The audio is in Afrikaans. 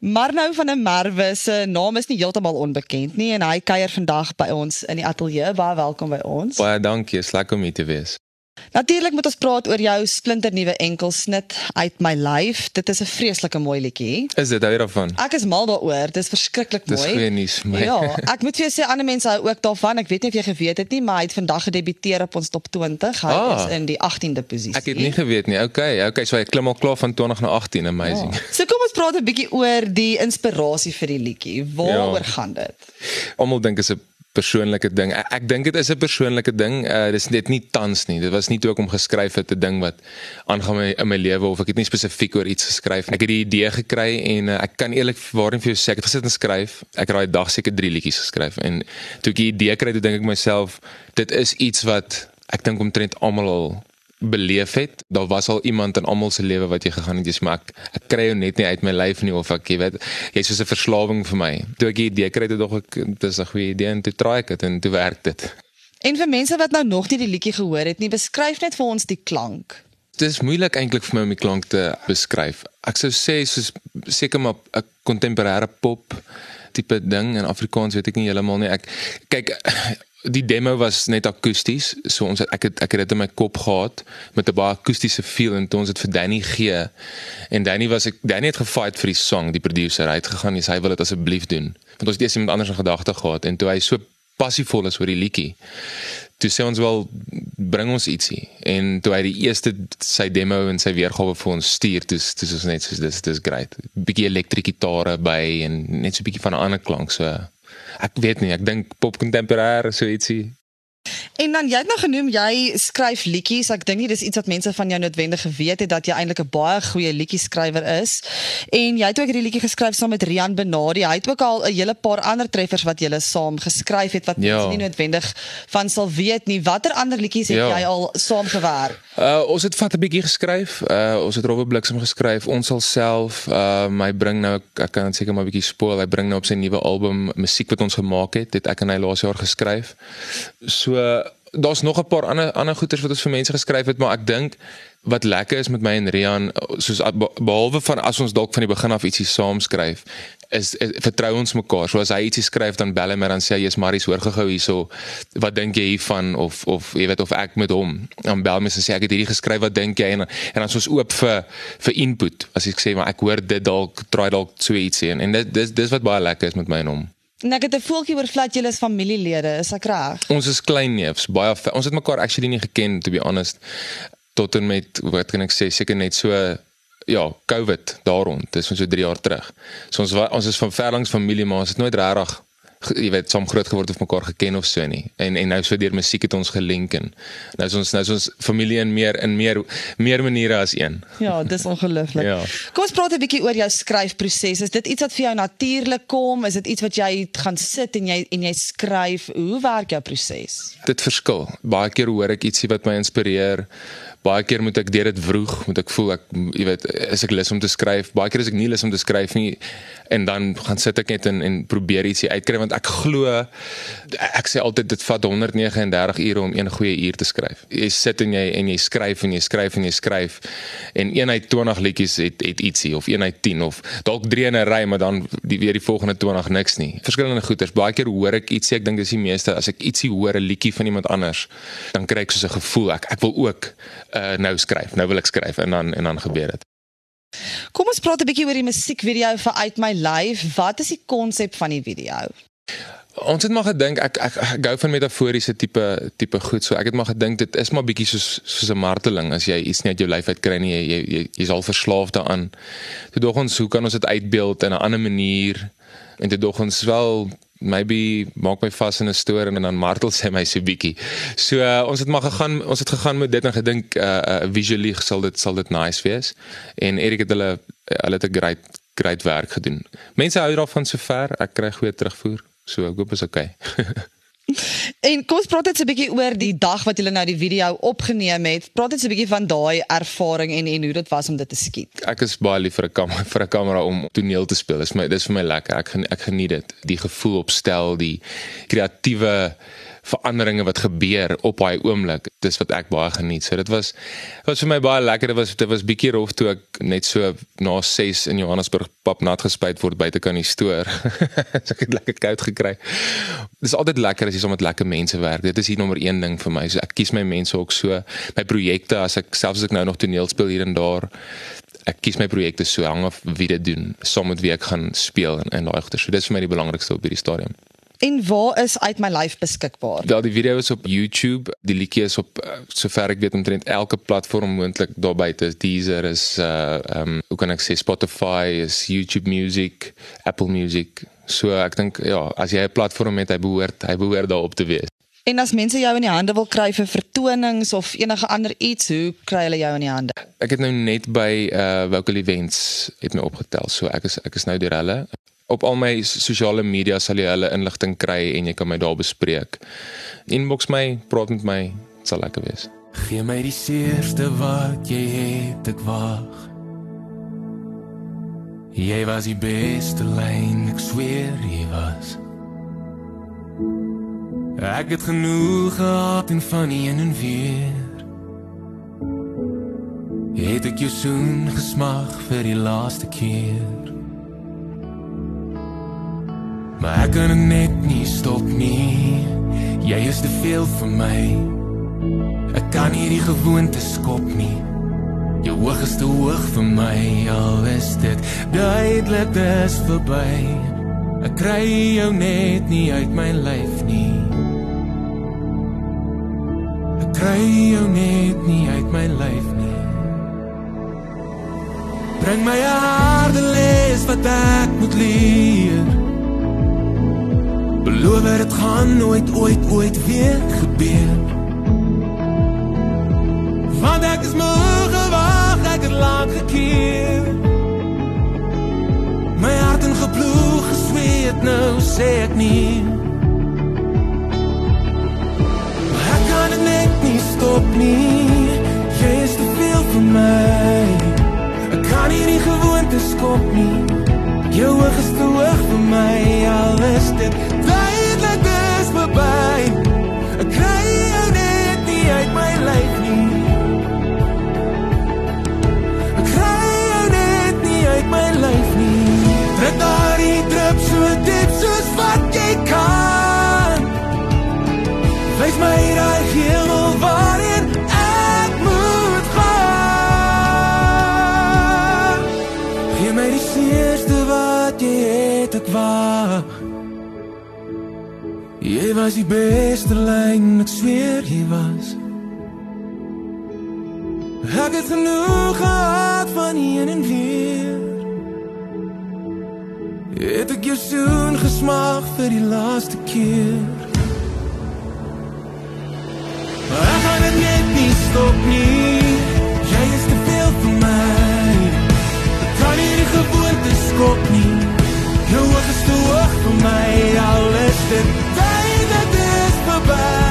Marnou van der Merwe se naam is nie heeltemal onbekend nie en hy kuier vandag by ons in die ateljee. Baie welkom by ons. Baie dankie, is lekker om hier te wees. Natuurlik moet ons praat oor jou splinternuwe enkelsnit uit my lyf. Dit is 'n vreeslike mooi liedjie. Is dit hou daarvan? Ek is mal daaroor. Dit is verskriklik mooi. Dis goeie nuus vir my. Ja, ek moet vir jou sê ander mense hou ook daarvan. Ek weet nie of jy geweet het nie, maar hy het vandag gedebuteer op ons top 20. Hy Ah. is in die 18de posisie. Ek het nie geweet nie. Okay, okay, so hy klim al klaar van 20 na 18, amazing. Ja. So kom ons praat 'n bietjie oor die inspirasie vir die liedjie. Waaroor Ja. gaan dit? Almal dink is 'n persoonlike ding. Ek, ek dink dit is 'n persoonlike ding. Uh dis net nie tans nie. Dit was nie toe ek hom geskryf het 'n ding wat aangaan my in my lewe of ek het nie spesifiek oor iets geskryf. Ek het die idee gekry en uh, ek kan eerlikwaar vir jou sê ek het gesit en skryf. Ek het daai dag seker 3 liedjies geskryf en toe ek die idee kry, toe dink ek myself dit is iets wat ek dink omtrent almal al beleef het. Daar was al iemand in almal se lewe wat jy gegaan het, jy's maar ek, ek kry jou net nie uit my lyf nie of ek jy weet jy's soos 'n verslawing vir my. Toe ek die idee kry, toe dog ek dis 'n goeie idee en toe try ek dit en toe werk dit. En vir mense wat nou nog nie die liedjie gehoor het nie, beskryf net vir ons die klank. Dit is moeilik eintlik vir my om die klank te beskryf. Ek sou sê soos seker maar 'n kontemporêre pop tipe ding in Afrikaans weet ek nie heeltemal nie. Ek kyk die demo was net akoesties. So ons het, ek het ek het dit in my kop gehad met 'n baie akoestiese feel en toe ons dit vir Danny gee. En Danny was ek Danny het gefight vir die song, die producer. Hy het gegaan en hy wil dit asseblief doen. Want ons het eers iemand anders in gedagte gehad en toe hy so passievol is oor die liedjie. Toe sê ons wel bring ons ietsie en toe hy die eerste sy demo en sy weergawe vir ons stuur, dis dis is net soos dis dis great. Bietjie elektriese gitare by en net so 'n bietjie van 'n ander klank so. Ek weet nie, ek dink pop contemporary so ietsie. En dan jy het nou genoem jy skryf liedjies. Ek dink nie dis iets wat mense van jou noodwendig geweet het dat jy eintlik 'n baie goeie liedjie-skrywer is. En jy het ook hierdie liedjie geskryf saam met Rian Benadi. Hy het ook al 'n hele paar ander treffers wat julle saam geskryf het wat Ja. mense nie noodwendig van sal weet nie. Watter ander liedjies het Ja. jy al saam gewerk? Uh ons het vat 'n bietjie geskryf. Uh ons het Robbe Bliksem geskryf. Ons sal self uh my bring nou ek kan seker maar 'n bietjie spoil. Hy bring nou op sy nuwe album musiek wat ons gemaak het. Dit ek en hy laas jaar geskryf. So daar's nog 'n paar ander ander goeters wat ons vir mense geskryf het, maar ek dink wat lekker is met my en Rian soos behalwe van as ons dalk van die begin af ietsie saam skryf is, is vertrou ons mekaar. So as hy ietsie skryf dan bel hy my dan sê hy jy's Maries hoor gehou hierso. Wat dink jy hiervan of of jy weet of ek met hom dan bel my en sê ek het hierdie geskryf wat dink jy en en dan is ons oop vir vir input. As ek sê maar ek hoor dit dalk try dalk so ietsie en, en dit dis dis wat baie lekker is met my en hom. En ek het 'n voeltjie oor flat julle is familielede, is ek reg? Ons is klein neefs, baie ons het mekaar actually nie geken to be honest tot en met wat kan ek sê seker net so ja, COVID daar rond. Dis so 3 jaar terug. So ons ons is van ver langs familie, maar ons het nooit regtig jy weet saam groot geword of mekaar geken of so nie. En en nou so deur musiek het ons gelink en nou is ons nou is ons familie in meer in meer meer maniere as een. Ja, dis ongelooflik. Ja. Kom ons praat 'n bietjie oor jou skryfproses. Is dit iets wat vir jou natuurlik kom? Is dit iets wat jy gaan sit en jy en jy skryf? Hoe werk jou proses? dit verskil. Baie keer hoor ek ietsie wat my inspireer. Baie keer moet ek deur dit vroeg, moet ek voel ek jy weet, is ek lus om te skryf. Baie keer is ek nie lus om te skryf nie en dan gaan sit ek net en en probeer ietsie uitkry want ek glo ek sê altyd dit vat 139 ure om een goeie uur te skryf. Jy sit en jy en jy skryf en jy skryf en jy skryf en een uit 20 liedjies het het ietsie of een uit 10 of dalk 3 in 'n ry maar dan die weer die volgende 20 niks nie. Verskillende goeters. Baie keer hoor ek ietsie, ek dink dis die meeste as ek ietsie hoor 'n liedjie van iemand anders, dan kry ek soos 'n gevoel ek ek wil ook uh nou skryf. Nou wil ek skryf en dan en dan gebeur dit. Kom ons praat 'n bietjie oor die musiekvideo vir Uit My Lyf. Wat is die konsep van die video? Ons het maar gedink ek ek, ek gou van metaforiese tipe tipe goed. So ek het maar gedink dit is maar bietjie soos soos 'n marteling as jy iets nie uit jou lyf uit kry nie, jy jy jy jy's al verslaaf daaraan. Toe dog ons hoe kan ons dit uitbeeld in 'n ander manier? En toe dog ons wel maybe maak my vas in 'n stoor en dan martel sy my so bietjie. So uh, ons het maar gegaan ons het gegaan met dit en gedink uh, uh visually sal dit sal dit nice wees. En Erik het hulle hulle het 'n great great werk gedoen. Mense hou daarvan sover. Ek kry goeie terugvoer. So ek hoop is okay. En kom ons praat net so 'n bietjie oor die dag wat julle nou die video opgeneem het. Praat net so 'n bietjie van daai ervaring en en hoe dit was om dit te skiet. ek is baie lief vir 'n kamera vir 'n kamera om toneel te speel. Dis my dis vir my lekker. Ek ek geniet dit. Die gevoel op stel, die kreatiewe veranderinge wat gebeur op daai oomblik. Dis wat ek baie geniet. So dit was was vir my baie lekker. Dit was dit was bietjie rof toe ek net so na 6 in Johannesburg pap nat gespuit word buite kan die stoor. so ek het lekker koud gekry. Dis altyd lekker as jy saam met lekker mense werk. Dit is hier nommer 1 ding vir my. So ek kies my mense ook so. My projekte as ek selfs as ek nou nog toneel speel hier en daar ek kies my projekte so hang af wie dit doen, saam met wie ek gaan speel en en daai goeie. So dis vir my die belangrikste op hierdie stadium. En waar is uit my lyf beskikbaar? Wel die video is op YouTube, die liedjie is op uh, sover ek weet omtrent elke platform moontlik daar buite. Deezer is uh um, hoe kan ek sê Spotify is YouTube Music, Apple Music. So ek dink ja, as jy 'n platform het, hy behoort hy behoort daarop te wees. En as mense jou in die hande wil kry vir vertonings of enige ander iets, hoe kry hulle jou in die hande? Ek het nou net by uh Vocal Events het my opgetel. So ek is ek is nou deur hulle op al my sosiale media sal jy hulle inligting kry en jy kan my daar bespreek. Inbox my, praat met my, dit sal lekker wees. Gee my die seerste wat jy het, ek wag. Jy was die beste lyn, ek sweer jy was. Ek het genoeg gehad en van een en weer. Het ek jou soen gesmag vir die laaste keer. Maar ek kan net nie stop nie. Jy is te veel vir my. Ek kan nie die gewoonte skop nie. Jou hoog is te hoog vir my. Al is dit duidelik dis verby. Ek kry jou net nie uit my lyf nie. Ek kry jou net nie uit my lyf nie. Bring my harde les wat ek moet leer. Beloof dit gaan nooit ooit ooit weer gebeur. Want ek is moeg gewag, ek het lank gekeer. My hart en geploeg gesweet nou sê ek nie. Maar ek kan net nie stop nie. Jy is te veel vir my. Ek kan nie die gewoonte skop nie. Jou oog is te hoog vir my, al is dit dis verby. Ek kry jou net nie uit my lyf nie. Ek kry jou net nie uit my lyf nie. Trek daardie drup so diep soos wat jy kan. Wys my daai hemel waarin ek moet gaan. Gee my die seerste wat jy het ek wag. Was die beste lyn, ek sweer jy was. Ek het genoeg gehad van een en weer. Het ek jou soen gesmag vir die laaste keer. Maar ek gaan dit net nie stop nie. Jy is te veel vir my. Ek kan nie die gewoonte skop nie. Jou oog is te hoog vir my. Alles dit tyd dat is